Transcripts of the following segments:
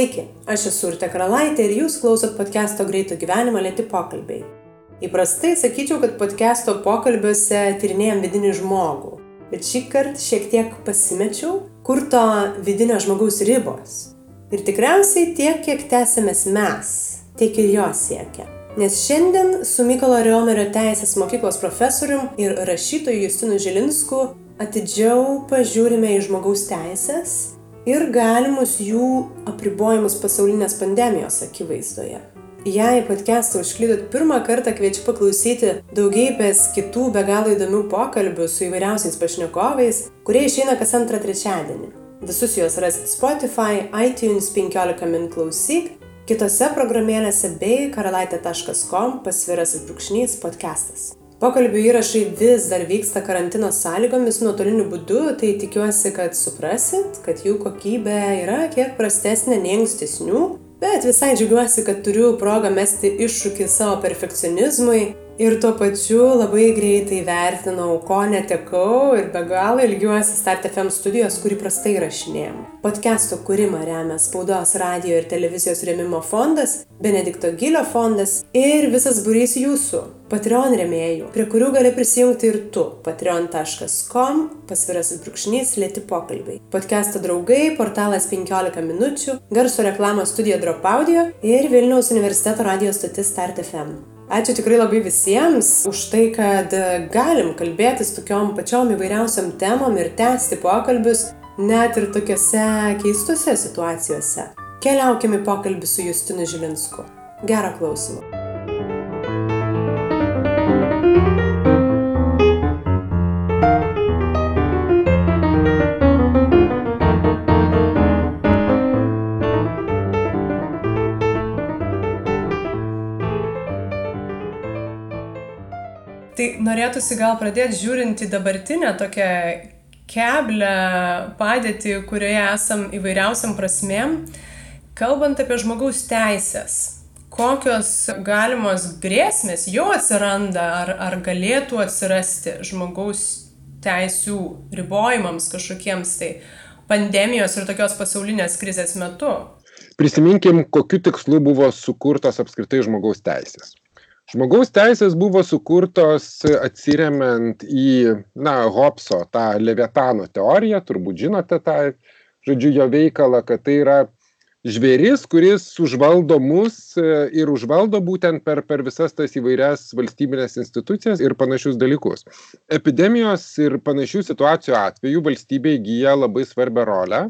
Sveiki, aš esu Urte Karalaitė ir jūs klausot podcast'o Greito gyvenimo lėti pokalbiai. Įprastai sakyčiau, kad podcast'o pokalbiuose tyrinėjom vidinį žmogų, bet šį kartą šiek tiek pasimečiau, kur to vidinio žmogaus ribos. Ir tikriausiai tiek, kiek tęsėmės mes, tiek ir jo siekia. Nes šiandien su Mykolo Riomerio teisės mokyklos profesorium ir rašytoju Justinu Žilinsku atidžiau pažiūrime į žmogaus teisės ir galimus jų apribojimus pasaulinės pandemijos akivaizdoje. Jei podcast'ą užklydot pirmą kartą, kviečiu paklausyti daugybės kitų be galo įdomių pokalbių su įvairiausiais pašnekovais, kurie išeina kas antrą trečiadienį. Visus juos rasit Spotify, iTunes 15 min klausyk, kitose programėlėse bei karalaitė.com pasviras ir brūkšnys podcastas. Pokalbių įrašai vis dar vyksta karantino sąlygomis nuotoliniu būdu, tai tikiuosi, kad suprasit, kad jų kokybė yra kiek prastesnė nei ankstesnių, bet visai džiaugiuosi, kad turiu progą mesti iššūkį savo perfekcionizmui ir tuo pačiu labai greitai vertinau, ko netekau ir be galo ilgiuosi Start FM studijos, kurį prastai rašinėjom. Podcast'o kūrimą remia Spaudos radio ir televizijos rėmimo fondas, Benedikto Gilio fondas ir visas būrys jūsų, Patreon rėmėjų, prie kurių gali prisijungti ir tu, patreon.com, pasvirasis brūkšnys, lėti pokalbiai. Podcast'o draugai, portalas 15 minučių, garso reklamos studija Drop Audio ir Vilniaus universiteto radio stotis Start FM. Ačiū tikrai labai visiems už tai, kad galim kalbėtis tokiom pačiom įvairiausiam temom ir tęsti pokalbius net ir tokiuose keistose situacijose. Keliaukime į pokalbį su Justinu Žilinsku. Gerą klausimą. Norėtųsi gal pradėti žiūrint į dabartinę tokią keblę padėtį, kurioje esam įvairiausiam prasmėm, kalbant apie žmogaus teisės. Kokios galimos grėsmės jau atsiranda ar, ar galėtų atsirasti žmogaus teisų ribojimams kažkokiems tai pandemijos ir tokios pasaulinės krizės metu? Prisiminkim, kokiu tikslu buvo sukurtos apskritai žmogaus teisės žmogaus teisės buvo sukurtos atsiremiant į na hobso tą leviatano teoriją turbūt žinote tą žodžiu jo veikalą kad tai yra žvėris kuris užvaldo mus ir užvaldo būtent per per visas tas įvairias valstybines institucijas ir panašius dalykus. Epidemijos ir panašių situacijų atveju valstybė įgyja labai svarbią rolę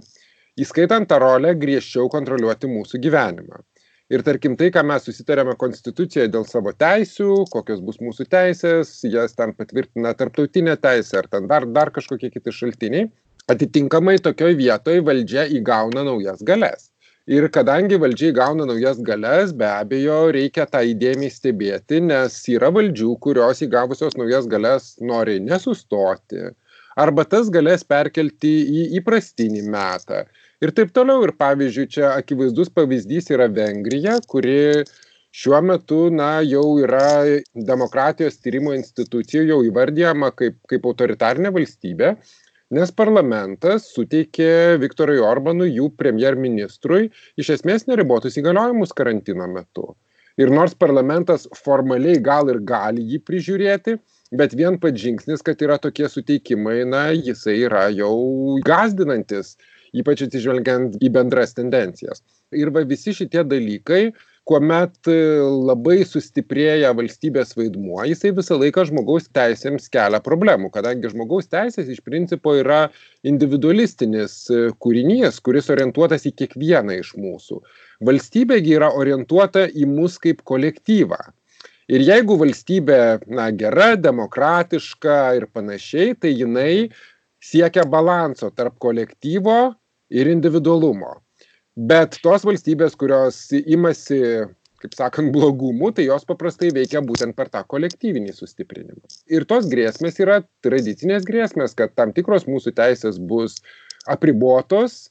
įskaitant tą rolę griežčiau kontroliuoti mūsų gyvenimą ir tarkim tai ką mes susitarėme konstitucijoj dėl savo teisių kokios bus mūsų teisės jas ten patvirtina tarptautinė teisė ar ten dar dar kažkokie kiti šaltiniai atitinkamai tokioj vietoj valdžia įgauna naujas galias. Ir kadangi valdžia įgauna naujas galias be abejo reikia tą įdėmiai stebėti nes yra valdžių kurios įgavusios naujas galias nori nesustoti arba tas galias perkelti į įprastinį metą ir taip toliau. Ir pavyzdžiui čia akivaizdus pavyzdys yra vengrija kuri šiuo metu na jau yra demokratijos tyrimo institucijų jau įvardijama kaip kaip autoritarinė valstybė nes parlamentas suteikė viktorui orbanui jų premjerministrui iš esmės neribotus įgaliojimus karantino metu. Ir nors parlamentas formaliai gal ir gali jį prižiūrėti bet vien pats žingsnis kad yra tokie suteikimai na jisai yra jau gąsdinantis ypač atsižvelgiant į bendras tendencijas. Ir va visi šitie dalykai kuomet labai sustiprėja valstybės vaidmuo jisai visą laiką žmogaus teisėms kelia problemų kadangi žmogaus teisės iš principo yra individualistinis kūrinys kuris orientuotas į kiekvieną iš mūsų. Valstybė gi yra orientuota į mus kaip kolektyvą. Ir jeigu valstybė na gera demokratiška ir panašiai tai jinai siekia balanso tarp kolektyvo ir individualumo. Bet tos valstybės kurios imasi kaip sakant blogumų tai jos paprastai veikia būtent per tą kolektyvinį sustiprinimą. Ir tos grėsmės yra tradicinės grėsmės kad tam tikros mūsų teisės bus apribotos.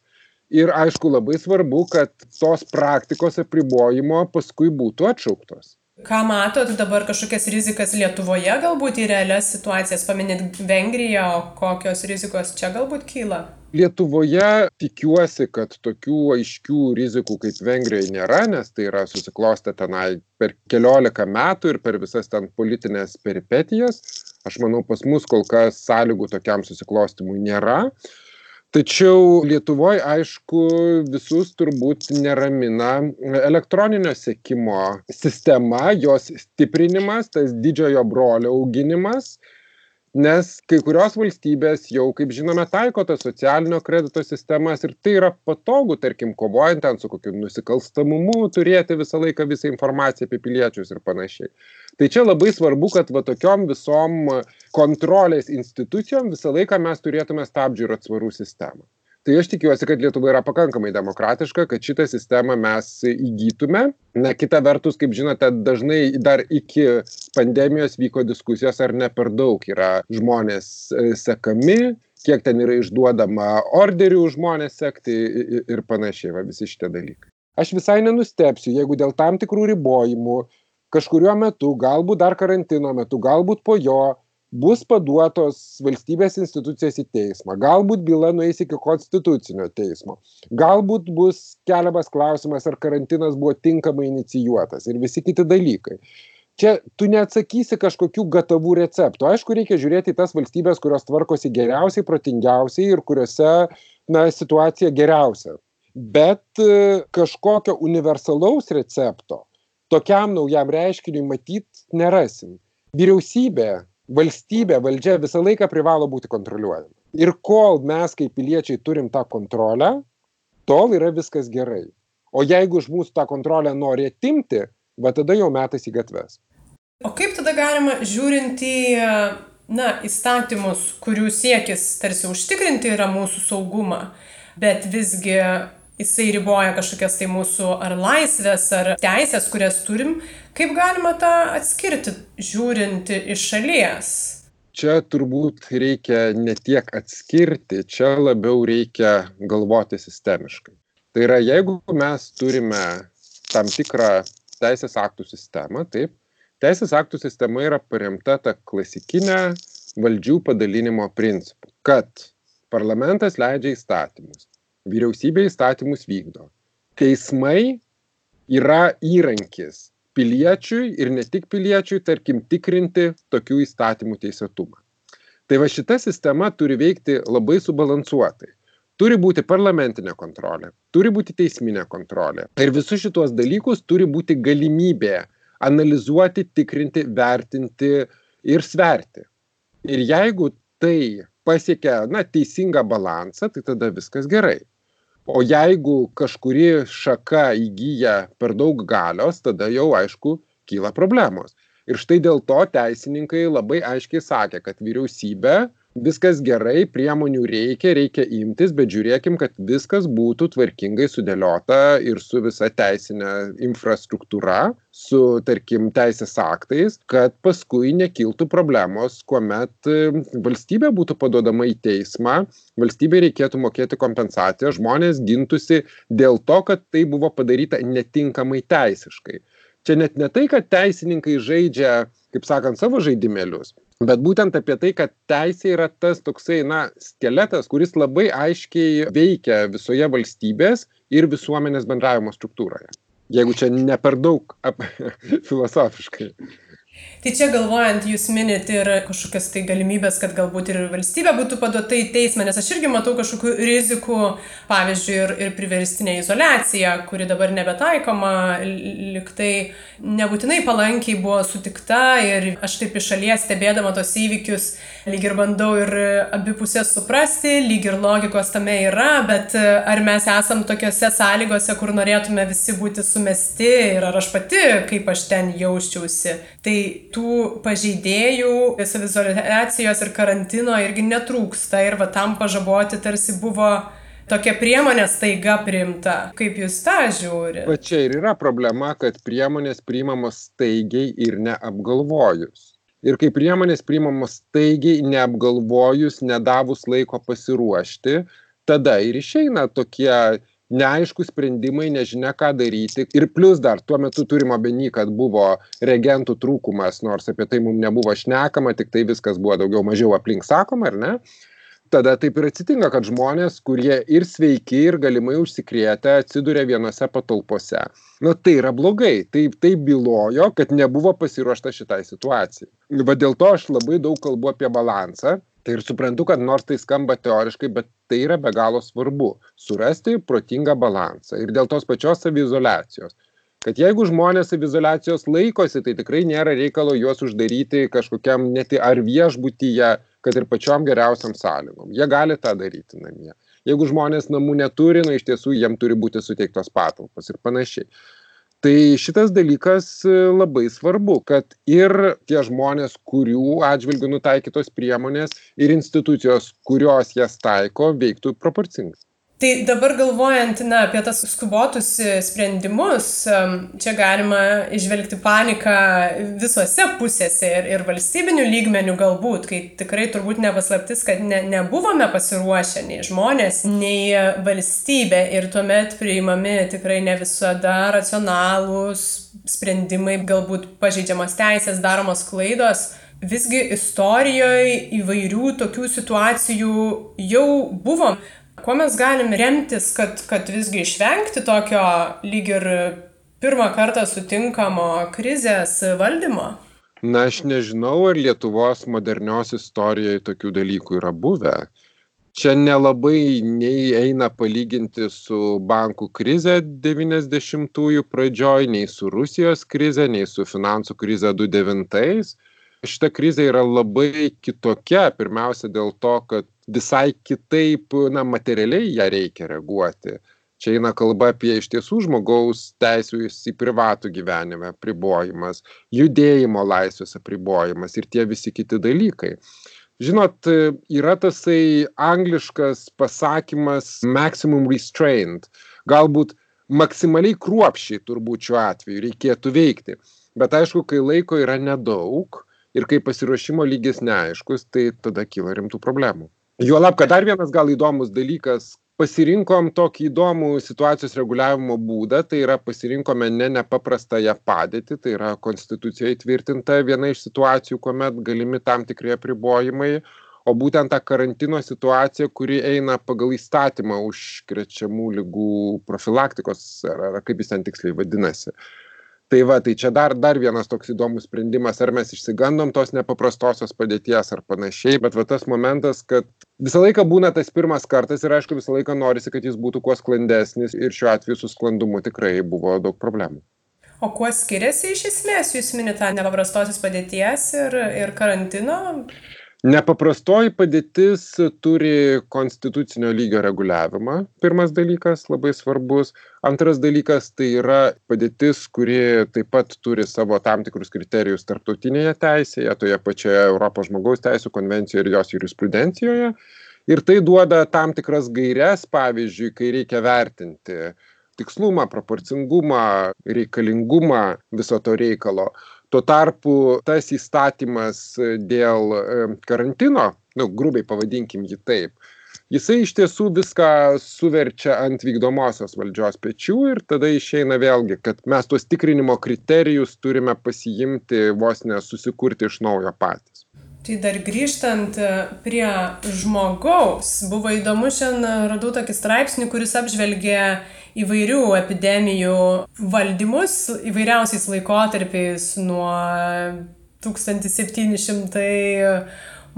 Ir aišku labai svarbu kad tos praktikos apribojimo paskui būtų atšauktos Ką matot dabar kažkokias rizikas Lietuvoje, galbūt į realias situacijas, paminėt Vengriją, o kokios rizikos čia galbūt kyla? Lietuvoje tikiuosi, kad tokių aiškių rizikų kaip Vengrijoje nėra, nes tai yra susiklostę tenai per keliolika metų ir per visas ten politinės peripetijas. Aš manau, pas mus kol kas sąlygų tokiam susiklostimui nėra. Tačiau Lietuvoje, aišku, visus turbūt neramina elektroninio sekimo sistema, jos stiprinimas, tas didžiojo brolio auginimas nes kai kurios valstybės jau kaip žinome taiko tas socialinio kredito sistemas ir tai yra patogu tarkim kovojant ten su kokiu nusikalstamumu turėti visą laiką visą informaciją apie piliečius ir panašiai tai čia labai svarbu kad va tokiom visom kontrolės institucijom visą laiką mes turėtume stabdžių ir atsvarų sistemą. Tai aš tikiuosi kad lietuva yra pakankamai demokratiška kad šitą sistemą mes įgytume. Na kita vertus kaip žinote dažnai dar iki pandemijos vyko diskusijos ar ne per daug yra žmonės e, sekami kiek ten yra išduodama orderių žmones sekti ir panašiai. Va visi šitie dalykai. Aš visai nenustebsiu jeigu dėl tam tikrų ribojimų kažkuriuo metu galbūt dar karantino metu galbūt po jo bus paduotos valstybės institucijos į teismą galbūt byla nueis iki konstitucinio teismo galbūt bus keliamas klausimas ar karantinas buvo tinkamai inicijuotas ir visi kiti dalykai. Čia tu neatsakysi kažkokių gatavų receptų. Aišku reikia žiūrėti į tas valstybes kurios tvarkosi geriausiai protingiausiai ir kuriose na situacija geriausia. Bet e, kažkokio universalaus recepto tokiam naujam reiškiniui matyt nerasim. Vyriausybė valstybė valdžia visą laiką privalo būti kontroliuojama. Ir kol mes kaip piliečiai turim tą kontrolę tol yra viskas gerai. O jeigu iš mūsų tą kontrolę nori atimti va tada jau metas į gatves. O kaip tada galima žiūrint į na įstatymus kurių siekis tarsi užtikrinti yra mūsų saugumą bet visgi jisai riboja kažkokias tai mūsų ar laisvės, ar teisės, kurias turim, kaip galima tą atskirti, žiūrint iš šalies? Čia turbūt reikia ne tiek atskirti, čia labiau reikia galvoti sistemiškai. Tai yra, jeigu mes turime tam tikrą teisės aktų sistemą, taip, teisės aktų sistema yra paremta ta klasikinė valdžių padalinimo principu, kad parlamentas leidžia įstatymus, vyriausybė įstatymus vykdo. Teismai yra įrankis piliečiui ir ne tik piliečiui, tarkim, tikrinti tokių įstatymų teisėtumą. Tai va šita sistema turi veikti labai subalansuotai. Turi būti parlamentinė kontrolė, turi būti teisminė kontrolė. Ir visus šituos dalykus turi būti galimybė analizuoti, tikrinti, vertinti ir sverti. Ir jeigu tai pasiekia, na, teisingą balansą, tai tada viskas gerai. O jeigu kažkuri šaka įgyja per daug galios tada jau aišku kyla problemos. Ir štai dėl to teisininkai labai aiškiai sakė kad vyriausybė viskas gerai priemonių reikia reikia imtis bet žiūrėkim kad viskas būtų tvarkingai sudėliota ir su visa teisine infrastruktūra su tarkim teisės aktais kad paskui nekiltų problemos kuomet valstybė būtų paduodama į teismą valstybei reikėtų mokėti kompensaciją žmonės gintųsi dėl to kad tai buvo padaryta netinkamai teisiškai. Čia net ne tai kad teisininkai žaidžia kaip sakant savo žaidimėlius bet būtent apie tai kad teisė yra tas toksai na skeletas kuris labai aiškiai veikia visoje valstybės ir visuomenės bendravimo struktūroje. Jeigu čia ne per daug ap filosofiškai Tai čia galvojant, jūs minit ir kažkokias tai galimybės, kad galbūt ir valstybė būtų paduota į teismą, nes aš irgi matau kažkokių rizikų, pavyzdžiui, ir, ir priverstinė izolacija, kuri dabar nebetaikoma, liktai nebūtinai palankiai buvo sutikta ir aš taip iš šalies stebėdama tos įvykius, lyg ir bandau ir abipusės suprasti, lyg ir logikos tame yra, bet ar mes esam tokiuose sąlygose, kur norėtume visi būti sumesti ir ar aš pati, kaip aš ten jausčiausi. Tai tų pažeidėjų saviizoliacijos ir karantino irgi netrūksta ir va tam pažaboti tarsi buvo tokia priemonė staiga priimta. Kaip jūs tą žiūrite? Va čia ir yra problema, kad priemonės priimamos staigiai ir neapgalvojus. Ir kai priemonės priimamos staigiai, neapgalvojus, nedavus laiko pasiruošti, tada ir išeina tokie neaiškus sprendimai, nežinia ką daryti. Ir plus dar tuo metu turime omeny, kad buvo reagentų trūkumas, nors apie tai mums nebuvo šnekama, tik tai viskas buvo daugiau mažiau aplink sakoma, ar ne? Tada taip ir atsitinka, kad žmonės, kurie ir sveiki, ir galimai užsikrėtę, atsiduria vienose patalpose. Na tai yra blogai, taip, tai bylojo, kad nebuvo pasiruošta šitai situacijai. Va dėl to aš labai daug kalbu apie balansą, Tai ir suprantu, kad nors tai skamba teoriškai, bet tai yra be galo svarbu - surasti protingą balansą. Ir dėl tos pačios savizolacijos. Kad jeigu žmonės savizolacijos laikosi, tai tikrai nėra reikalo juos uždaryti kažkokiam net ar viešbutyje, kad ir pačiom geriausiam sąlygom. Jie gali tą daryti namie. Jeigu žmonės namų neturi, na iš tiesų jiem turi būti suteiktos patalpos ir panašiai tai šitas dalykas e, labai svarbu kad ir tie žmonės kurių atžvilgiu nutaikytos priemonės ir institucijos kurios jas taiko veiktų proporcingai Tai dabar galvojant na, apie tas skubotus e, sprendimus, čia galima išvelgti paniką visose pusėse ir, ir valstybinių lygmenių galbūt, kai tikrai turbūt nepaslaptis, kad ne, nebuvome pasiruošę nei žmonės, nei valstybė ir tuomet priimami tikrai ne visada racionalūs sprendimai, galbūt pažeidžiamos teisės, daromos klaidos. Visgi istorijoje įvairių tokių situacijų jau buvo. Kuo mes galim remtis, kad, kad visgi išvengti tokio lyg ir pirmą kartą sutinkamo krizės valdymo? Na, aš nežinau, ar Lietuvos modernios istorijoje tokių dalykų yra buvę. Čia nelabai nei eina palyginti su bankų krize 90-ųjų pradžioj, nei su Rusijos krize, nei su finansų krize 2009. Šita krizė yra labai kitokia, pirmiausia dėl to, kad visai kitaip na materialiai ją reikia reaguoti. Čia eina kalba apie iš tiesų žmogaus teisių į privatų gyvenimą apribojimas judėjimo laisvės apribojimas ir tie visi kiti dalykai. Žinot yra tasai angliškas pasakymas maximum restraint galbūt maksimaliai kruopščiai turbūt šiuo atveju reikėtų veikti. Bet aišku kai laiko yra nedaug ir kai pasiruošimo lygis neaiškus tai tada kyla rimtų problemų. Juolab kad dar vienas gal įdomus dalykas pasirinkom tokį įdomų situacijos reguliavimo būdą tai yra pasirinkome ne nepaprastąją padėtį tai yra konstitucijoj įtvirtinta viena iš situacijų kuomet galimi tam tikri apribojimai o būtent tą karantino situaciją kuri eina pagal įstatymą užkrečiamų ligų profilaktikos ar ar kaip jis ten tiksliai vadinasi tai va tai čia dar dar vienas toks įdomus sprendimas ar mes išsigandom tos nepaprastosios padėties ar panašiai bet va tas momentas kad visą laiką būna tas pirmas kartas ir aišku visą laiką norisi kad jis būtų kuo sklandesnis ir šiuo atveju su sklandumu tikrai buvo daug problemų. O kuo skiriasi iš esmės? Jūs minit tą nepaprastosios padėties ir ir karantino nepaprastoji padėtis turi konstitucinio lygio reguliavimą. Pirmas dalykas labai svarbus. Antras dalykas tai yra padėtis kuri taip pat turi savo tam tikrus kriterijus tarptautinėje teisėje toje pačioje europos žmogaus teisių konvencijoje ir jos jurisprudencijoje. Ir tai duoda tam tikras gaires pavyzdžiui kai reikia vertinti tikslumą proporcingumą reikalingumą viso to reikalo tuo tarpu tas įstatymas dėl karantino nu grubiai pavadinkim jį taip jisai iš tiesų viską suverčia ant vykdomosios valdžios pečių ir tada išeina vėlgi kad mes tuos tikrinimo kriterijus turime pasiimti vos ne susikurti iš naujo patys. Tai dar grįžtant prie žmogaus, buvo įdomu, šiandien radau tokį straipsnį, kuris apžvelgė įvairių epidemijų valdymus įvairiausiais laikotarpiais nuo 1700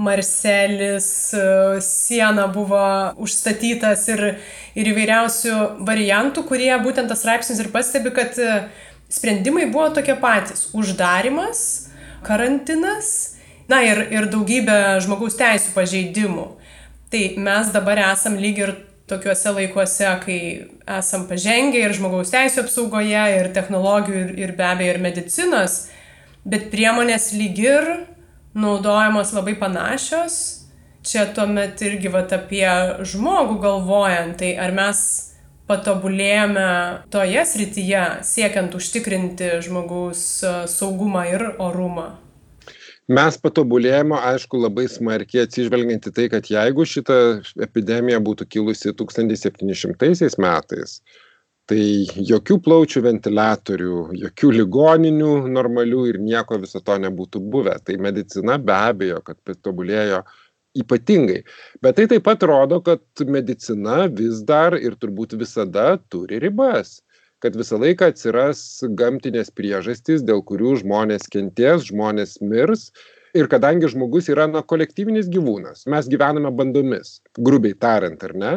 Marselis, siena buvo užstatytas ir, ir įvairiausių variantų, kurie būtent tas straipsnis ir pastebi, kad sprendimai buvo tokie patys. Uždarimas, karantinas, na ir, ir daugybė žmogaus teisų pažeidimų. Tai mes dabar esam lyg ir tokiuose laikuose, kai esam pažengę ir žmogaus teisų apsaugoje, ir technologijų, ir, ir be abejo, ir medicinos, bet priemonės lyg ir naudojamos labai panašios. Čia tuomet irgi vat, apie žmogų galvojant, tai ar mes patobulėjome toje srityje, siekiant užtikrinti žmogaus saugumą ir orumą. Mes patobulėjome aišku labai smarkiai atsižvelgiant į tai kad jeigu šita epidemija būtų kilusi tūkstantis septyni šimtaisiais metais tai jokių plaučių ventiliatorių jokių ligoninių normalių ir nieko viso to nebūtų buvę. Tai medicina be abejo kad patobulėjo ypatingai. Bet tai taip pat rodo kad medicina vis dar ir turbūt visada turi ribas kad visą laiką atsiras gamtinės priežastys, dėl kurių žmonės kenties, žmonės mirs. Ir kadangi žmogus yra na, kolektyvinis gyvūnas, mes gyvename bandomis, grubiai tariant, ar ne,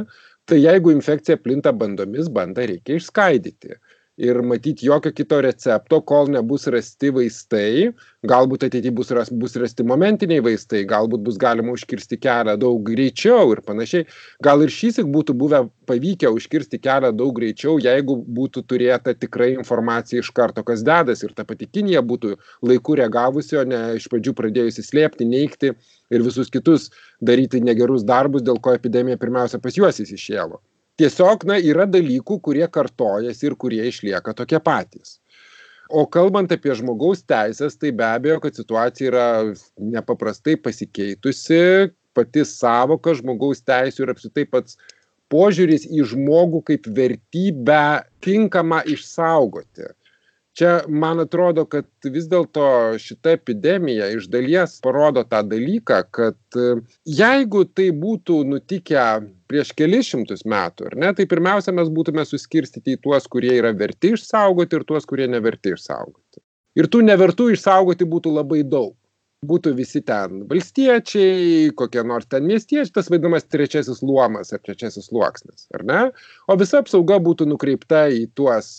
tai jeigu infekcija plinta bandomis, bandą reikia išskaidyti ir matyt jokio kito recepto kol nebus rasti vaistai. Galbūt ateity bus ras bus rasti momentiniai vaistai galbūt bus galima užkirsti kelią daug greičiau ir panašiai. Gal ir šįsyk būtų buvę pavykę užkirsti kelią daug greičiau jeigu būtų turėta tikrai informacija iš karto kas dedasi. Ir ta pati kinija būtų laiku reagavusi o ne iš pradžių pradėjusi slėpti neigti ir visus kitus daryti negerus darbus dėl ko epidemija pirmiausia pas juos įsišėlo tiesiog na yra dalykų kurie kartojasi ir kurie išlieka tokie patys. O kalbant apie žmogaus teises tai be abejo kad situacija yra nepaprastai pasikeitusi. Pati sąvoka žmogaus teisių ir apskritai pats požiūris į žmogų kaip vertybę tinkamą išsaugoti čia man atrodo kad vis dėlto šita epidemija iš dalies parodo tą dalyką kad jeigu tai būtų nutikę prieš kelis šimtus metų ar ne tai pirmiausia mes būtume suskirstyti į tuos kurie yra verti išsaugoti ir tuos kurie neverti išsaugoti. Ir tų nevertų išsaugoti būtų labai daug. Būtų visi ten valstiečiai kokie nors ten miestiečiai tas vadinamas trečiasis luomas ar trečiasis sluoksnis ar ne? O visa apsauga būtų nukreipta į tuos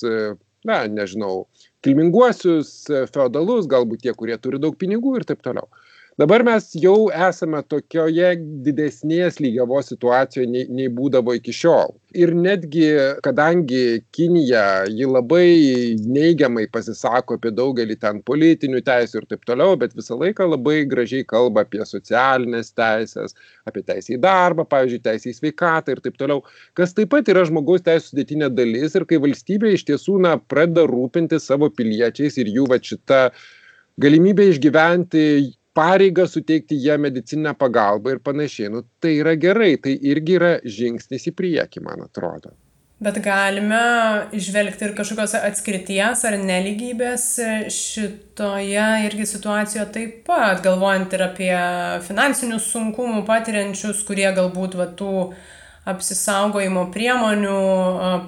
na nežinau kilminguosius feodalus galbūt tie kurie turi daug pinigų ir taip toliau dabar mes jau esame tokioje didesnės lygiavos situacijoj nei nei būdavo iki šiol. Ir netgi kadangi kinija ji labai neigiamai pasisako apie daugelį ten politinių teisių ir taip toliau bet visą laiką labai gražiai kalba apie socialines teises apie teisę į darbą pavyzdžiui teisę į sveikatą ir taip toliau kas taip pat yra žmogaus teisių sudėtinė dalis ir kai valstybė iš tiesų na pradeda rūpintis savo piliečiais ir jų vat šita galimybė išgyventi pareigą suteikti jiem medicininę pagalbą ir panašiai. Nu tai yra gerai tai irgi yra žingsnis į priekį man atrodo. Bet galime išvelgti ir kažkokios atskirties ar neligybės šitoje irgi situacijoje taip pat, galvojant ir apie finansinius sunkumų patiriančius, kurie galbūt va, tų apsisaugojimo priemonių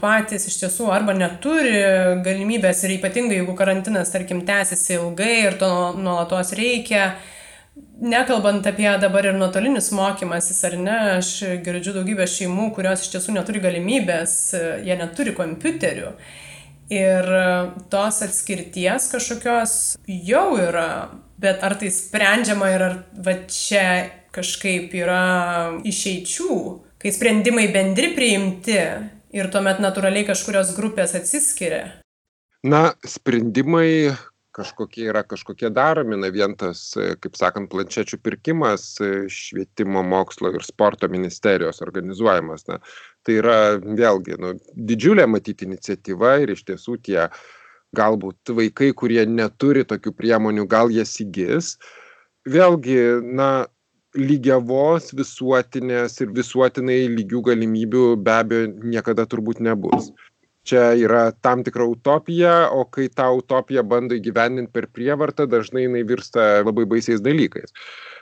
patys iš tiesų arba neturi galimybės ir ypatingai jeigu karantinas, tarkim, tęsiasi ilgai ir to nuolatos reikia, nekalbant apie dabar ir nuotolinis mokymasis, ar ne, aš girdžiu daugybę šeimų, kurios iš tiesų neturi galimybės, jie neturi kompiuterių. Ir tos atskirties kažkokios jau yra, bet ar tai sprendžiama ir ar va čia kažkaip yra išeičių, kai sprendimai bendri priimti ir tuomet natūraliai kažkurios grupės atsiskiria? Na, sprendimai kažkokie yra kažkokie daromi na vien tas kaip sakant planšečių pirkimas švietimo mokslo ir sporto ministerijos organizuojamas na. Tai yra vėlgi nu didžiulė matyt iniciatyva ir iš tiesų tie galbūt vaikai kurie neturi tokių priemonių gal jas įgis. Vėlgi na lygiavos visuotinės ir visuotinai lygių galimybių be abejo niekada turbūt nebus čia yra tam tikra utopija o kai tą utopiją bando įgyvendint per prievartą dažnai jinai virsta labai baisiais dalykais.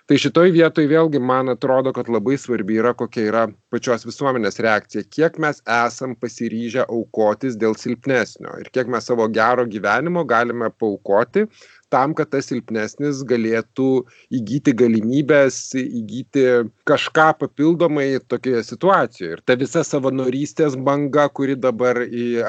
Tai šitoj vietoj vėlgi man atrodo kad labai svarbi yra kokia yra pačios visuomenės reakcija. Kiek mes esam pasiryžę aukotis dėl silpnesnio ir kiek mes savo gero gyvenimo galime paaukoti tam kad tas silpnesnis galėtų įgyti galimybes įgyti kažką papildomai tokioje situacijoje. Ir ta visa savanorystės banga kuri dabar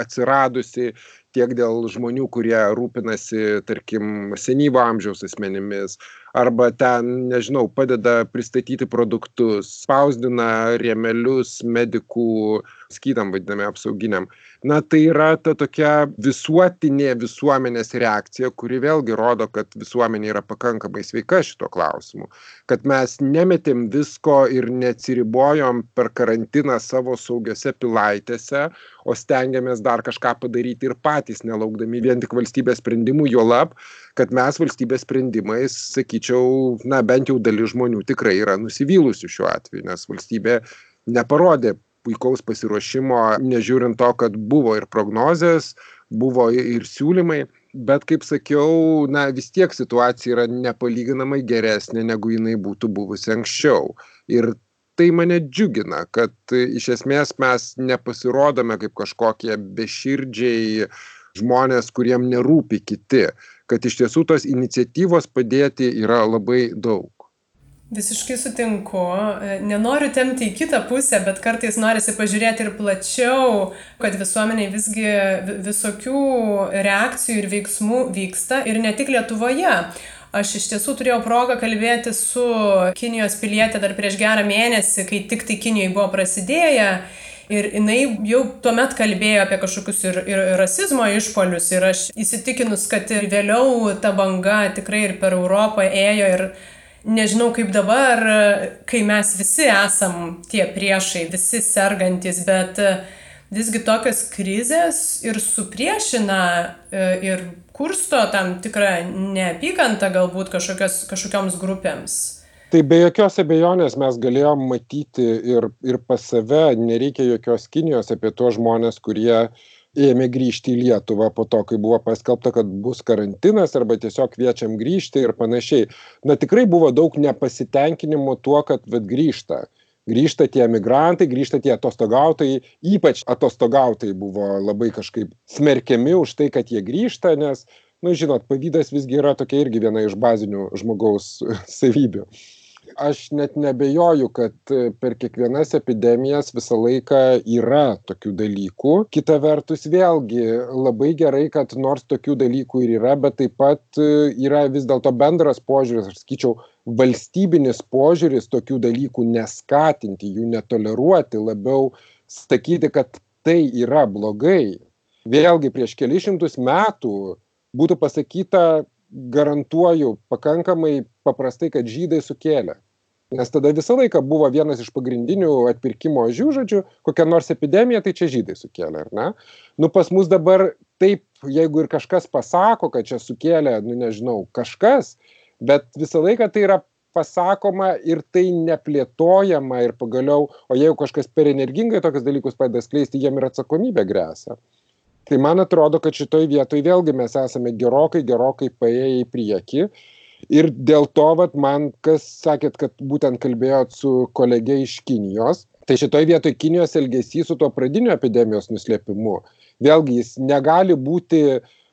atsiradusi tiek dėl žmonių kurie rūpinasi tarkim senyvo amžiaus asmenimis arba ten nežinau padeda pristatyti produktus spausdina rėmelius medikų skydam vadinami apsauginiam. Na tai yra ta tokia visuotinė visuomenės reakcija kuri vėlgi rodo kad visuomenė yra pakankamai sveika šituo klausimu. Kad mes nemetėm visko ir neatsiribojom per karantiną savo saugiose pilaitėse o stengiamės dar kažką padaryti ir patys nelaukdami vien tik valstybės sprendimų juolab kad mes valstybės sprendimais sakyčiau na bent jau dalis žmonių tikrai yra nusivylusių šiuo atveju nes valstybė neparodė puikaus pasiruošimo nežiūrint to kad buvo ir prognozės buvo ir siūlymai. Bet kaip sakiau na vis tiek situacija yra nepalyginamai geresnė negu jinai būtų buvusi anksčiau. Ir tai mane džiugina kad iš esmės mes nepasirodome kaip kažkokie beširdžiai žmonės kuriem nerūpi kiti. Kad iš tiesų tos iniciatyvos padėti yra labai daug Visiškai sutinku. Nenoriu temti į kitą pusę, bet kartais norisi pažiūrėti ir plačiau, kad visuomeniai visgi visokių reakcijų ir veiksmų vyksta ir ne tik Lietuvoje. Aš iš tiesų turėjau progą kalbėti su Kinijos pilietė dar prieš gerą mėnesį, kai tik tai Kinijoje buvo prasidėję. Ir jinai jau tuomet kalbėjo apie kažkokius ir, ir rasizmo išpolius. Ir aš įsitikinus, kad ir vėliau ta banga tikrai ir per Europą ėjo ir nežinau kaip dabar, kai mes visi esam tie priešai, visi sergantis, bet e, visgi tokios krizės ir supriešina e, ir kursto tam tikrą neapykantą galbūt kažkokios, kažkokioms grupėms. Tai be jokios abejonės mes galėjom matyti ir, ir pas save, nereikia jokios Kinijos apie tuos žmonės, kurie uh, ėmė grįžti į Lietuvą po to, kai buvo paskelbta, kad bus karantinas arba tiesiog kviečiam grįžti ir panašiai. Na tikrai buvo daug nepasitenkinimo tuo, kad vat, grįžta. Grįžta tie migrantai, grįžta tie atostogautojai, ypač atostogautojai buvo labai kažkaip smerkiami už tai, kad jie grįžta, nes, nu, žinot, pavydas visgi yra tokia irgi viena iš bazinių žmogaus savybių aš net neabejoju kad e, per kiekvienas epidemijas visą laiką yra tokių dalykų. Kita vertus vėlgi labai gerai kad nors tokių dalykų ir yra bet taip pat e, yra vis dėlto bendras požiūris aš sakyčiau valstybinis požiūris tokių dalykų neskatinti jų netoleruoti labiau sakyti kad tai yra blogai. Vėlgi prieš kelis šimtus metų būtų pasakyta garantuoju pakankamai paprastai, kad žydai sukėlė. Nes tada visą laiką buvo vienas iš pagrindinių atpirkimo ožių, žodžiu, kokia nors epidemija, tai čia žydai sukėlė, ar ne? Nu, pas mus dabar taip, jeigu ir kažkas pasako, kad čia sukėlė, nu nežinau, kažkas, bet visą laiką tai yra pasakoma ir tai neplėtojama ir pagaliau, o jeigu kažkas per energingai tokius dalykus padeda skleisti, jiem ir atsakomybė grėsia tai man atrodo kad šitoj vietoj vėlgi mes esame gerokai gerokai paėję į priekį. Ir dėl to vat man kas sakėt kad būtent kalbėjot su kolege iš kinijos tai šitoj vietoj kinijos elgesys su tuo pradiniu epidemijos nuslėpimu vėlgi jis negali būti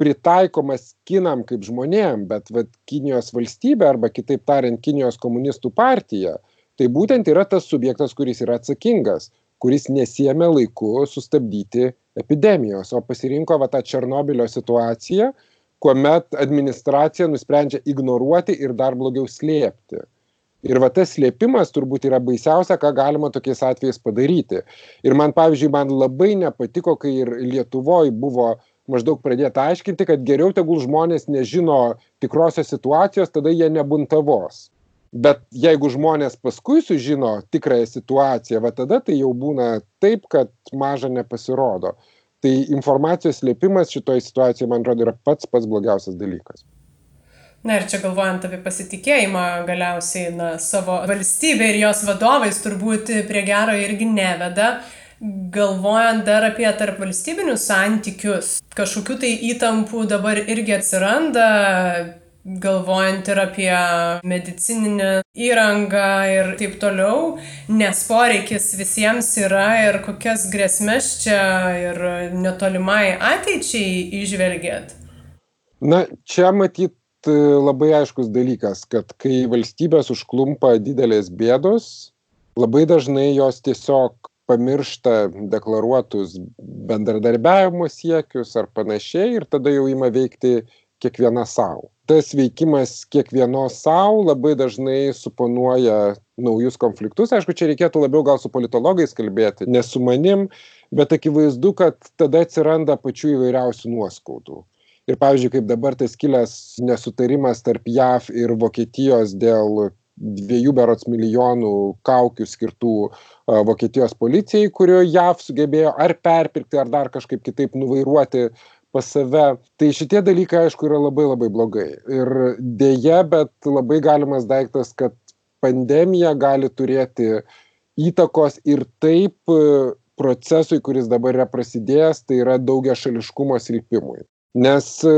pritaikomas kinam kaip žmonėm bet vat kinijos valstybė arba kitaip tariant kinijos komunistų partija tai būtent yra tas subjektas kuris yra atsakingas kuris nesiėmė laiku sustabdyti epidemijos o pasirinko va tą černobylio situaciją kuomet administracija nusprendžia ignoruoti ir dar blogiau slėpti. Ir va tas slėpimas turbūt yra baisiausia ką galima tokiais atvejais padaryti. Ir man pavyzdžiui man labai nepatiko kai ir lietuvoj buvo maždaug pradėta aiškinti kad geriau tegul žmonės nežino tikrosios situacijos tada jie nebuntavos bet jeigu žmonės paskui sužino tikrąją situaciją va tada tai jau būna taip kad maža nepasirodo. Tai informacijos slėpimas šitoj situacijoj man atrodo yra pats pats blogiausias dalykas. Na ir čia galvojant apie pasitikėjimą galiausiai na, savo valstybė ir jos vadovais turbūt prie gero irgi neveda. Galvojant dar apie tarp valstybinius santykius, kažkokių tai įtampų dabar irgi atsiranda, galvojant ir apie medicininę įrangą ir taip toliau, nes poreikis visiems yra ir kokias grėsmės čia ir netolimai ateičiai išvelgėt. Na, čia matyt labai aiškus dalykas, kad kai valstybės užklumpa didelės bėdos, labai dažnai jos tiesiog pamiršta deklaruotus bendradarbiavimo siekius ar panašiai ir tada jau ima veikti kiekviena sau tas veikimas kiekvienos sau labai dažnai suponuoja naujus konfliktus. Aišku, čia reikėtų labiau gal su politologais kalbėti, ne su manim, bet akivaizdu, kad tada atsiranda pačių įvairiausių nuoskaudų. Ir pavyzdžiui, kaip dabar tas kilęs nesutarimas tarp JAV ir Vokietijos dėl dviejų berots milijonų kaukių skirtų Vokietijos policijai, kurio JAV sugebėjo ar perpirkti, ar dar kažkaip kitaip nuvairuoti pas save. Tai šitie dalykai, aišku, yra labai labai blogai. Ir dėja, bet labai galimas daiktas, kad pandemija gali turėti įtakos ir taip procesui, kuris dabar yra prasidėjęs, tai yra daugia šališkumo silpimui nes e,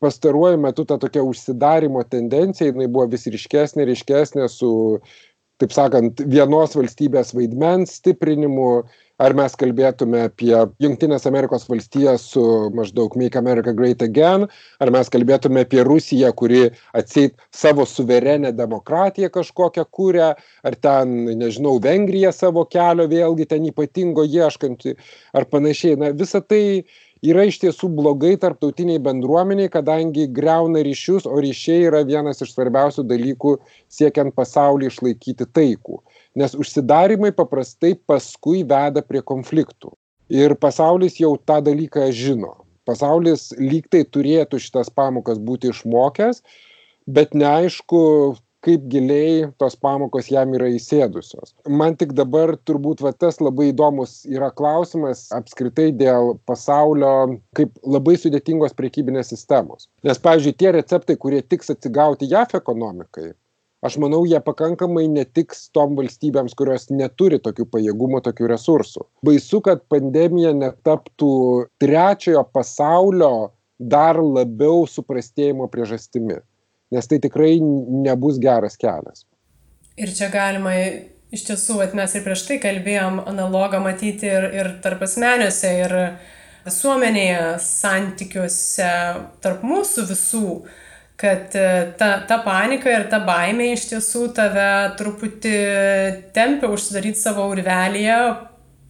pastaruoju metu ta tokia užsidarymo tendencija jinai buvo vis ryškesnė ryškesnė su taip sakant vienos valstybės vaidmens stiprinimu ar mes kalbėtume apie jungtines amerikos valstijas su maždaug make america great again ar mes kalbėtume apie rusiją kuri atseit savo suverenią demokratiją kažkokią kuria ar ten nežinau vengrija savo kelio vėlgi ten ypatingo ieškanti ar panašiai. Na visa tai yra iš tiesų blogai tarptautinei bendruomenei kadangi griauna ryšius o ryšiai yra vienas iš svarbiausių dalykų siekiant pasaulį išlaikyti taikų. Nes užsidarymai paprastai paskui veda prie konfliktų. Ir pasaulis jau tą dalyką žino. Pasaulis lyg tai turėtų šitas pamokas būti išmokęs bet neaišku kaip giliai tos pamokos jam yra įsėdusios. Man tik dabar turbūt va tas labai įdomus yra klausimas apskritai dėl pasaulio kaip labai sudėtingos prekybinės sistemos. Nes pavyzdžiui tie receptai kurie tiks atsigauti jav ekonomikai aš manau jie pakankamai netiks tom valstybėms kurios neturi tokių pajėgumų tokių resursų. Baisu kad pandemija netaptų trečiojo pasaulio dar labiau suprastėjimo priežastimi nes tai tikrai nebus geras kelias. Ir čia galima iš tiesų, at mes ir prieš tai kalbėjom, analogą matyti ir, ir tarp asmeniuose, ir visuomenėje, santykiuose, tarp mūsų visų, kad e, ta, ta panika ir ta baimė iš tiesų tave truputį tempia užsidaryti savo urvelėje,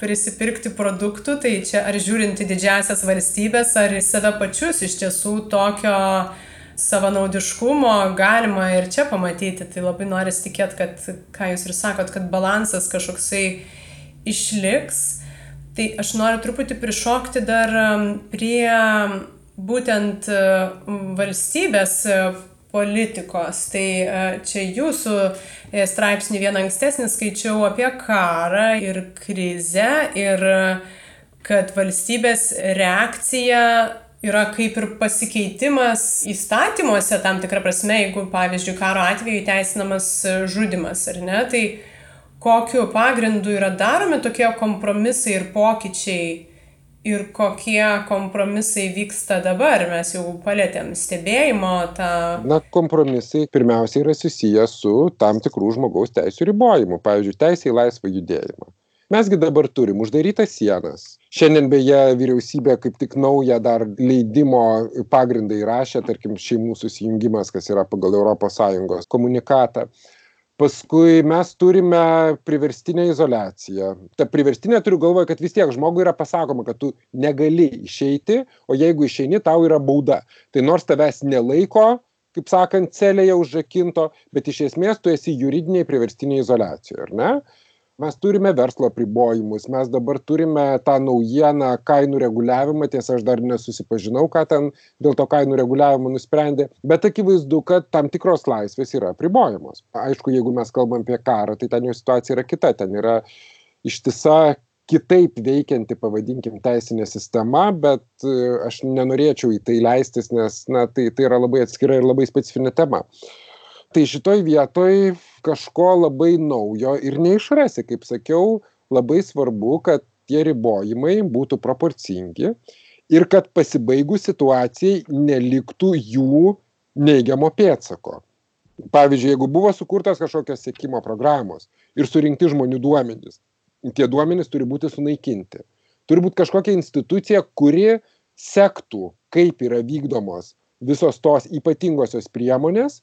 prisipirkti produktų, tai čia ar žiūrinti didžiasias valstybės, ar į save pačius iš tiesų tokio savanaudiškumo galima ir čia pamatyti. Tai labai noris tikėti, kad, ką jūs ir sakot, kad balansas kažkoksai išliks. Tai aš noriu truputį prišokti dar um, prie būtent um, valstybės uh, politikos. Tai uh, čia jūsų e, straipsnį vieną ankstesnį skaičiau apie karą ir krizę ir uh, kad valstybės reakcija yra kaip ir pasikeitimas įstatymuose tam tikra prasme, jeigu, pavyzdžiui, karo atveju teisinamas žudimas, ar ne, tai kokiu pagrindu yra daromi tokie kompromisai ir pokyčiai ir kokie kompromisai vyksta dabar, mes jau palėtėm stebėjimo tą. Na, kompromisai pirmiausia yra susijęs su tam tikrų žmogaus teisų ribojimu, pavyzdžiui, teisė į laisvą judėjimą mes gi dabar turim uždarytas sienas. Šiandien beje vyriausybė kaip tik naują dar leidimo pagrindą įrašė tarkim šeimų susijungimas kas yra pagal europos sąjungos komunikatą. Paskui mes turime priverstinę izoliaciją. Ta priverstinė turiu galvoj kad vis tiek žmogui yra pasakoma kad tu negali išeiti o jeigu išeini tau yra bauda. Tai nors tavęs nelaiko kaip sakant celėje užrakinto bet iš esmės tu esi juridinėj priverstinėj izoliacijoj ar ne mes turime verslo apribojimus mes dabar turime tą naujieną kainų reguliavimą tiesa aš dar nesusipažinau ką ten dėl to kainų reguliavimo nusprendė bet akivaizdu kad tam tikros laisvės yra apribojamos. Aišku jeigu mes kalbam apie karą tai ten jau situacija yra kita ten yra ištisa kitaip veikianti pavadinkim teisinė sistema bet e, aš nenorėčiau į tai leistis nes na tai tai yra labai atskira ir labai specifinė tema tai šitoj vietoj kažko labai naujo ir neišrasi. Kaip sakiau labai svarbu kad tie ribojimai būtų proporcingi ir kad pasibaigus situacijai neliktų jų neigiamo pėdsako. Pavyzdžiui jeigu buvo sukurtos kažkokios sekimo programos ir surinkti žmonių duomenys tie duomenys turi būti sunaikinti. Turi būt kažkokia institucija kuri sektų kaip yra vykdomos visos tos ypatingosios priemonės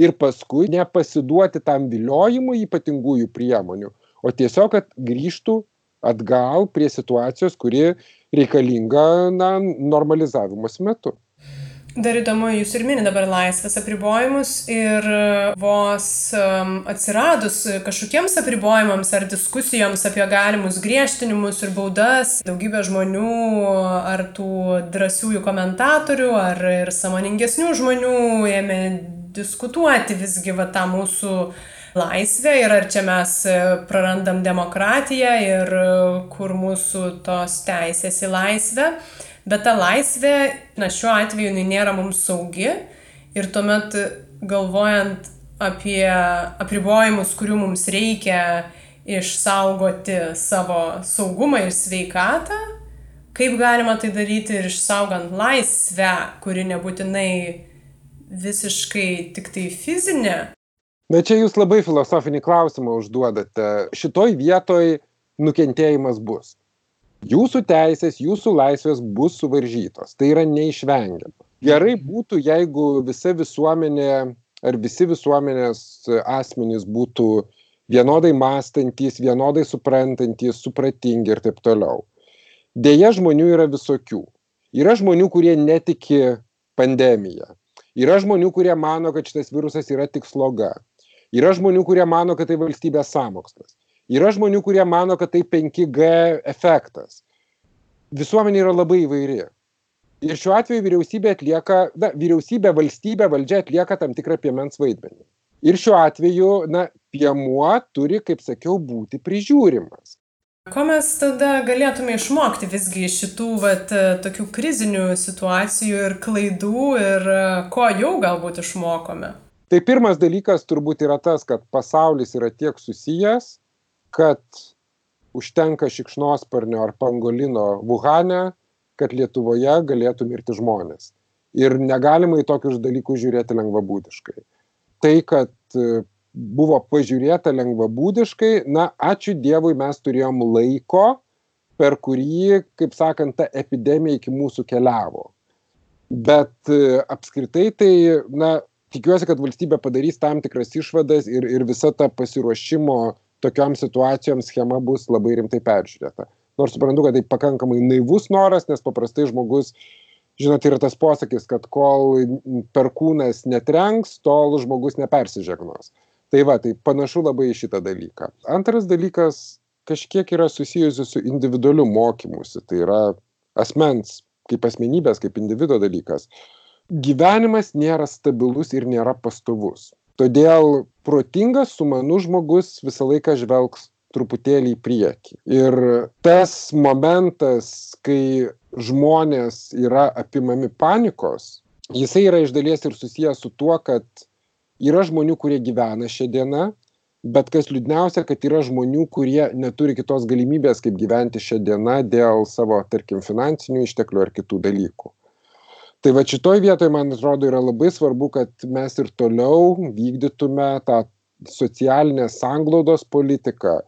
ir paskui nepasiduoti tam viliojimui ypatingųjų priemonių o tiesiog kad grįžtų atgal prie situacijos kuri reikalinga na normalizavimosi metu. Dar įdomu, jūs ir mini dabar laisvės apribojimus ir vos um, atsiradus kažkokiems apribojimams ar diskusijoms apie galimus griežtinimus ir baudas, daugybė žmonių ar tų drąsiųjų komentatorių ar ir samoningesnių žmonių ėmė diskutuoti visgi va tą mūsų laisvę ir ar čia mes prarandam demokratiją ir kur mūsų tos teisės į laisvę. Bet ta laisvė, na šiuo atveju jinai nėra mums saugi ir tuomet galvojant apie apribojimus, kurių mums reikia išsaugoti savo saugumą ir sveikatą, kaip galima tai daryti ir išsaugant laisvę, kuri nebūtinai visiškai tik tai fizinė. Bet čia jūs labai filosofinį klausimą užduodate. Šitoj vietoj nukentėjimas bus jūsų teisės, jūsų laisvės bus suvaržytos. Tai yra neišvengiama. Gerai būtų, jeigu visa visuomenė ar visi visuomenės asmenys būtų vienodai mąstantys, vienodai suprantantys, supratingi ir taip toliau. Deja, žmonių yra visokių. Yra žmonių, kurie netiki pandemiją. Yra žmonių, kurie mano, kad šitas virusas yra tik sloga. Yra žmonių, kurie mano, kad tai valstybės samokslas. Yra žmonių, kurie mano, kad tai 5G efektas. Visuomenė yra labai įvairi. Ir šiuo atveju vyriausybė atlieka, na, vyriausybė, valstybė, valdžia atlieka tam tikrą piemens vaidmenį. Ir šiuo atveju, na, piemuo turi, kaip sakiau, būti prižiūrimas. Ko mes tada galėtume išmokti visgi iš šitų vat, tokių krizinių situacijų ir klaidų ir ko jau galbūt išmokome? Tai pirmas dalykas turbūt yra tas, kad pasaulis yra tiek susijęs, kad užtenka šikšnosparnio ar pangolino Vuhane, kad Lietuvoje galėtų mirti žmonės. Ir negalima į tokius dalykus žiūrėti lengvabūdiškai. Tai, kad e, buvo pažiūrėta lengvabūdiškai, na, ačiū Dievui mes turėjom laiko, per kurį, kaip sakant, ta epidemija iki mūsų keliavo. Bet e, apskritai tai, na, tikiuosi, kad valstybė padarys tam tikras išvadas ir, ir visa ta pasiruošimo tokiom situacijom schema bus labai rimtai peržiūrėta. Nors suprantu, kad tai pakankamai naivus noras, nes paprastai žmogus, žinot, yra tas posakis, kad kol perkūnas netrenks, tol žmogus nepersižegnos. Tai va, tai panašu labai į šitą dalyką. Antras dalykas kažkiek yra susijusi su individualiu mokymusi, tai yra asmens, kaip asmenybės, kaip individuo dalykas. Gyvenimas nėra stabilus ir nėra pastovus todėl protingas sumanus žmogus visą laiką žvelgs truputėlį į priekį ir tas momentas kai žmonės yra apimami panikos jisai yra iš dalies ir susijęs su tuo kad yra žmonių kurie gyvena šia diena bet kas liūdniausia kad yra žmonių kurie neturi kitos galimybės kaip gyventi šia diena dėl savo tarkim finansinių išteklių ar kitų dalykų. Tai vat šitoj vietoj man atrodo yra labai svarbu kad mes ir toliau vykdytume tą socialinės sanglaudos politiką.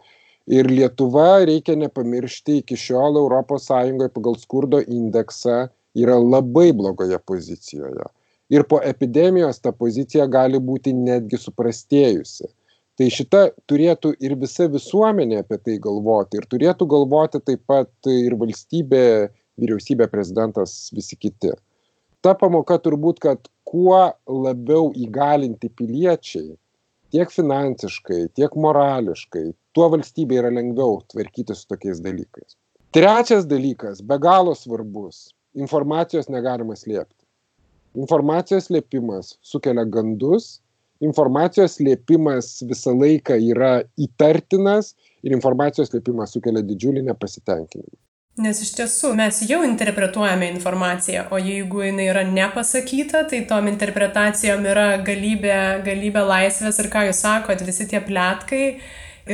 Ir lietuva reikia nepamiršti iki šiol sąjungoj pagal skurdo indeksą yra labai blogoje pozicijoje ir po epidemijos ta pozicija gali būti netgi suprastėjusi tai šita turėtų ir visa visuomenė apie tai galvoti ir turėtų galvoti taip pat ir valstybė vyriausybė prezidentas visi kiti ta pamoka turbūt, kad kuo labiau įgalinti piliečiai, tiek finansiškai, tiek morališkai, tuo valstybė yra lengviau tvarkyti su tokiais dalykais. Trečias dalykas, be galo svarbus - informacijos negalima slėpti. Informacijos slėpimas sukelia gandus, informacijos slėpimas visą laiką yra įtartinas ir informacijos slėpimas sukelia didžiulį nepasitenkinimą. Nes iš tiesų mes jau interpretuojame informaciją, o jeigu jinai yra nepasakyta, tai tom interpretacijom yra galybė, galybė laisvės ir ką jūs sakot, visi tie plėtkai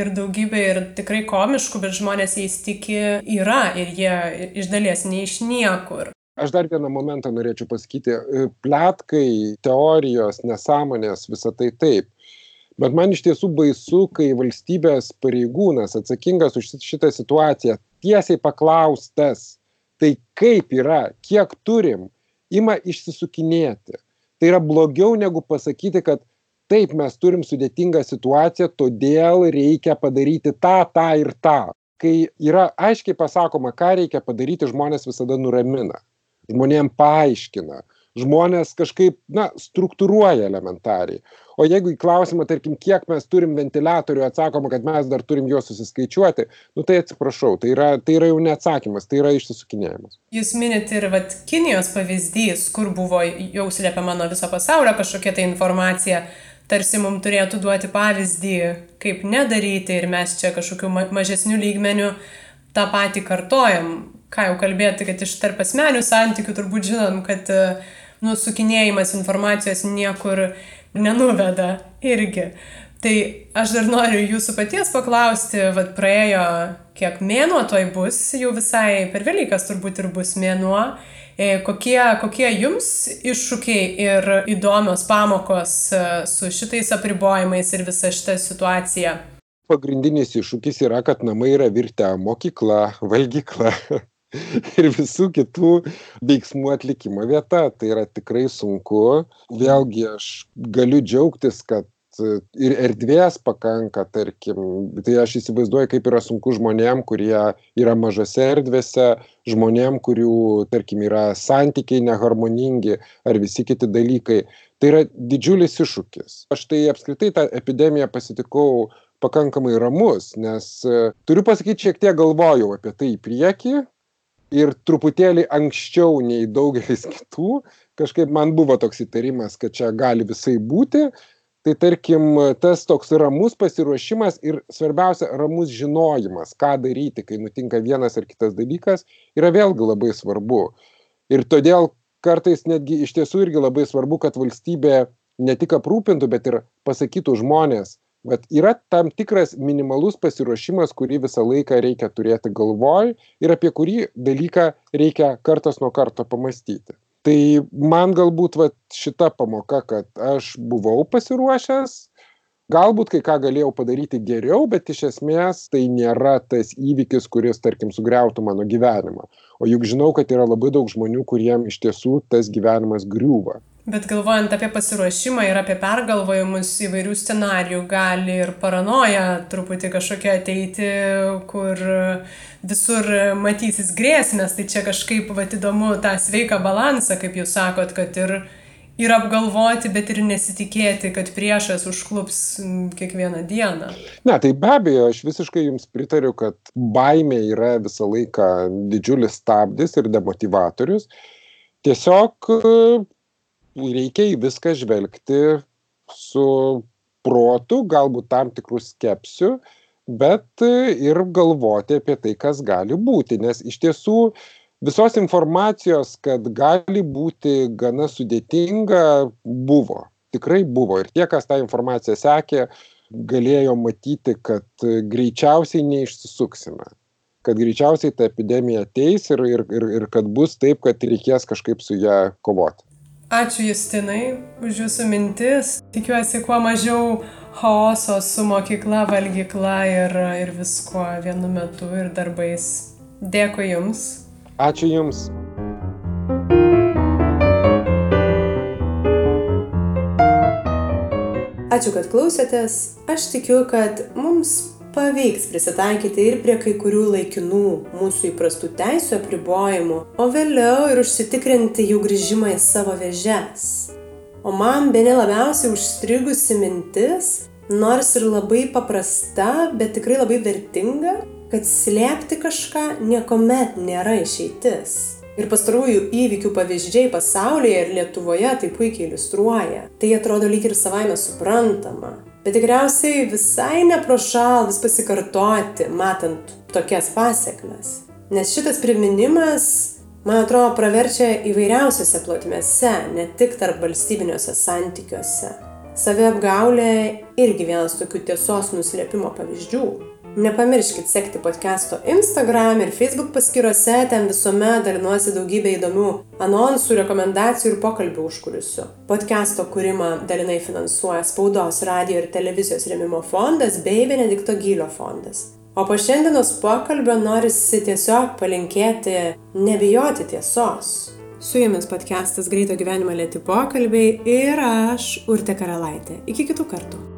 ir daugybė ir tikrai komiškų, bet žmonės jais tiki yra ir jie iš dalies ne iš niekur. Aš dar vieną momentą norėčiau pasakyti. Plėtkai, teorijos, nesąmonės, visa tai taip. Bet man iš tiesų baisu, kai valstybės pareigūnas atsakingas už šitą situaciją tiesiai paklaustas, tai kaip yra, kiek turim, ima išsisukinėti. Tai yra blogiau negu pasakyti, kad taip mes turim sudėtingą situaciją, todėl reikia padaryti tą, tą ir tą. Kai yra aiškiai pasakoma, ką reikia padaryti, žmonės visada nuramina. Žmonėm paaiškina. žmonės kažkaip, na, struktūruoja elementariai. O jeigu į klausimą, tarkim, kiek mes turim ventiliatorių, atsakoma, kad mes dar turim juos susiskaičiuoti, nu tai atsiprašau, tai yra, tai yra jau neatsakymas, tai yra išsisukinėjimas. Jūs minite ir vat, Kinijos pavyzdys, kur buvo jau slėpiama nuo viso pasaulio kažkokia tai informacija, tarsi mums turėtų duoti pavyzdį, kaip nedaryti ir mes čia kažkokiu mažesniu lygmeniu tą patį kartojam. Ką jau kalbėti, kad iš tarp asmenių santykių turbūt žinom, kad nu, sukinėjimas informacijos niekur nenuveda irgi. Tai aš dar noriu jūsų paties paklausti, vad praėjo kiek mėnuo toj bus, jau visai per Velykas turbūt ir bus mėnuo. E, kokie, kokie jums iššūkiai ir įdomios pamokos e, su šitais apribojimais ir visa šita situacija? Pagrindinis iššūkis yra, kad namai yra virtę mokykla, valgykla, ir visų kitų veiksmų atlikimo vieta. Tai yra tikrai sunku. Vėlgi aš galiu džiaugtis, kad ir erdvės pakanka, tarkim, tai aš įsivaizduoju, kaip yra sunku žmonėm, kurie yra mažose erdvėse, žmonėm, kurių, tarkim, yra santykiai neharmoningi ar visi kiti dalykai. Tai yra didžiulis iššūkis. Aš tai apskritai tą epidemiją pasitikau pakankamai ramus, nes turiu pasakyti, šiek tiek galvojau apie tai į priekį, ir truputėlį anksčiau nei daugelis kitų kažkaip man buvo toks įtarimas, kad čia gali visai būti. Tai tarkim, tas toks ramus pasiruošimas ir svarbiausia, ramus žinojimas, ką daryti, kai nutinka vienas ar kitas dalykas, yra vėlgi labai svarbu. Ir todėl kartais netgi iš tiesų irgi labai svarbu, kad valstybė ne tik aprūpintų, bet ir pasakytų žmonės, vat yra tam tikras minimalus pasiruošimas kurį visą laiką reikia turėti galvoj ir apie kurį dalyką reikia kartas nuo karto pamąstyti tai man galbūt vat šita pamoka kad aš buvau pasiruošęs galbūt kai ką galėjau padaryti geriau bet iš esmės tai nėra tas įvykis kuris tarkim sugriautų mano gyvenimą. O juk žinau kad yra labai daug žmonių kuriem iš tiesų tas gyvenimas griūva Bet galvojant apie pasiruošimą ir apie pergalvojimus įvairių scenarijų, gali ir paranoja truputį kažkokia ateiti, kur visur matysis grėsmės. Tai čia kažkaip va įdomu tą sveiką balansą, kaip jūs sakot, kad ir, ir apgalvoti, bet ir nesitikėti, kad priešas užklups kiekvieną dieną. Ne, tai be abejo, aš visiškai jums pritariu, kad baimė yra visą laiką didžiulis stabdis ir demotivatorius. Tiesiog reikia į viską žvelgti su protu, galbūt tam tikrų skepsių, bet ir galvoti apie tai, kas gali būti. Nes iš tiesų visos informacijos, kad gali būti gana sudėtinga, buvo. Tikrai buvo. Ir tie, kas tą informaciją sekė, galėjo matyti, kad greičiausiai neišsisuksime kad greičiausiai ta epidemija ateis ir, ir, ir, ir kad bus taip, kad reikės kažkaip su ją kovoti. Ačiū Justinai už jūsų mintis. Tikiuosi, kuo mažiau chaoso su mokykla, valgykla ir, ir viskuo vienu metu ir darbais. Dėkui Jums. Ačiū Jums. Ačiū, kad klausėtės. Aš tikiu, kad mums pavyks prisitaikyti ir prie kai kurių laikinų mūsų įprastų teisų apribojimų, o vėliau ir užsitikrinti jų grįžimą į savo vėžes. O man bene labiausiai užstrigusi mintis, nors ir labai paprasta, bet tikrai labai vertinga, kad slėpti kažką niekuomet nėra išeitis. Ir pastarųjų įvykių pavyzdžiai pasaulyje ir Lietuvoje tai puikiai iliustruoja. Tai atrodo lyg ir savaime suprantama. Bet tikriausiai visai neprošal vis pasikartoti, matant tokias pasiekmes. Nes šitas priminimas, man atrodo, praverčia įvairiausiose plotmėse, ne tik tarp valstybiniuose santykiuose. Saviapgaulė irgi vienas tokių tiesos nuslėpimo pavyzdžių. Nepamirškit sekti podcast'o Instagram ir Facebook paskyrose, ten visuomet dalinuosi daugybę įdomių anonsų, rekomendacijų ir pokalbių užkulisių. Podcast'o kūrimą dalinai finansuoja Spaudos, radio ir televizijos remimo fondas bei Benedikto Gylio fondas. O po šiandienos pokalbio norisi tiesiog palinkėti nebijoti tiesos. Su jumis podcastas Greito gyvenimo lėti pokalbiai ir aš, Urte Karalaitė. Iki kitų kartų.